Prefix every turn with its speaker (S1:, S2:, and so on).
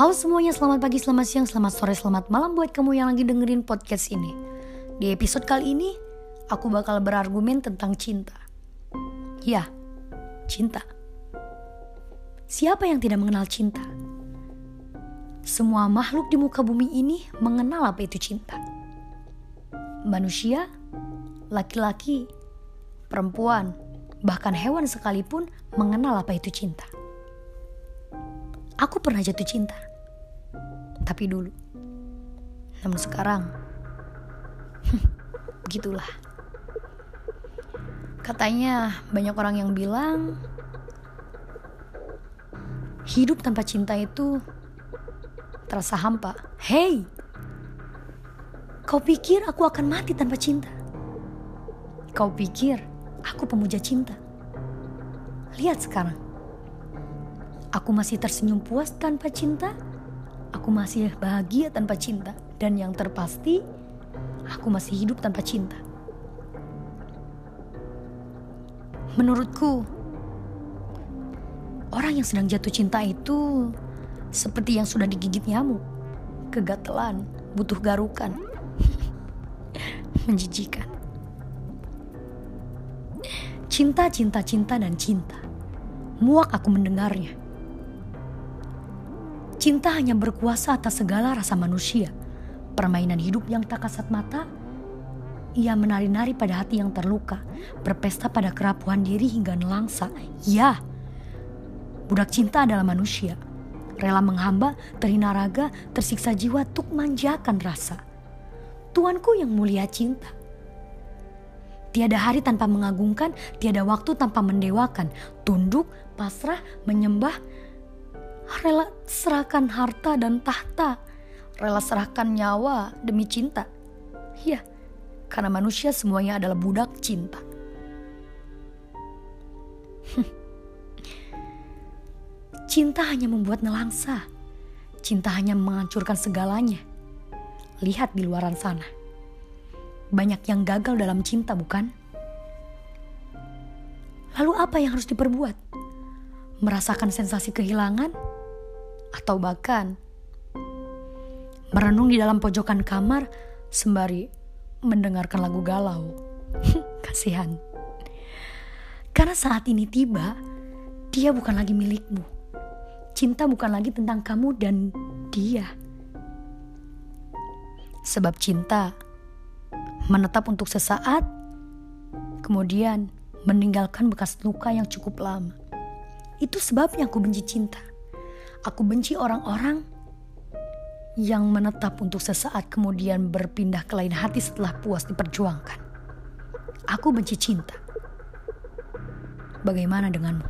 S1: Halo semuanya, selamat pagi, selamat siang, selamat sore, selamat malam buat kamu yang lagi dengerin podcast ini. Di episode kali ini, aku bakal berargumen tentang cinta. Ya, cinta. Siapa yang tidak mengenal cinta? Semua makhluk di muka bumi ini mengenal apa itu cinta. Manusia, laki-laki, perempuan, bahkan hewan sekalipun mengenal apa itu cinta. Aku pernah jatuh cinta. Tapi dulu. Namun sekarang, begitulah. Katanya banyak orang yang bilang hidup tanpa cinta itu terasa hampa. Hey, kau pikir aku akan mati tanpa cinta? Kau pikir aku pemuja cinta? Lihat sekarang Aku masih tersenyum puas tanpa cinta. Aku masih bahagia tanpa cinta. Dan yang terpasti, aku masih hidup tanpa cinta. Menurutku, orang yang sedang jatuh cinta itu seperti yang sudah digigit nyamuk. Kegatelan, butuh garukan. Menjijikan. Cinta, cinta, cinta, dan cinta. Muak aku mendengarnya. Cinta hanya berkuasa atas segala rasa manusia. Permainan hidup yang tak kasat mata, ia menari-nari pada hati yang terluka, berpesta pada kerapuhan diri hingga nelangsa. Ya, budak cinta adalah manusia, rela menghamba, terhina raga, tersiksa jiwa untuk manjakan rasa. Tuanku yang mulia cinta. Tiada hari tanpa mengagungkan, tiada waktu tanpa mendewakan, tunduk, pasrah, menyembah, rela serahkan harta dan tahta, rela serahkan nyawa demi cinta. Ya, karena manusia semuanya adalah budak cinta. Cinta hanya membuat nelangsa. Cinta hanya menghancurkan segalanya. Lihat di luaran sana. Banyak yang gagal dalam cinta, bukan? Lalu apa yang harus diperbuat? Merasakan sensasi kehilangan? Atau bahkan merenung di dalam pojokan kamar sembari mendengarkan lagu galau. Kasihan. Karena saat ini tiba, dia bukan lagi milikmu. Cinta bukan lagi tentang kamu dan dia. Sebab cinta menetap untuk sesaat, kemudian meninggalkan bekas luka yang cukup lama. Itu sebabnya aku benci cinta. Aku benci orang-orang yang menetap untuk sesaat kemudian berpindah ke lain hati setelah puas diperjuangkan. Aku benci cinta. Bagaimana denganmu?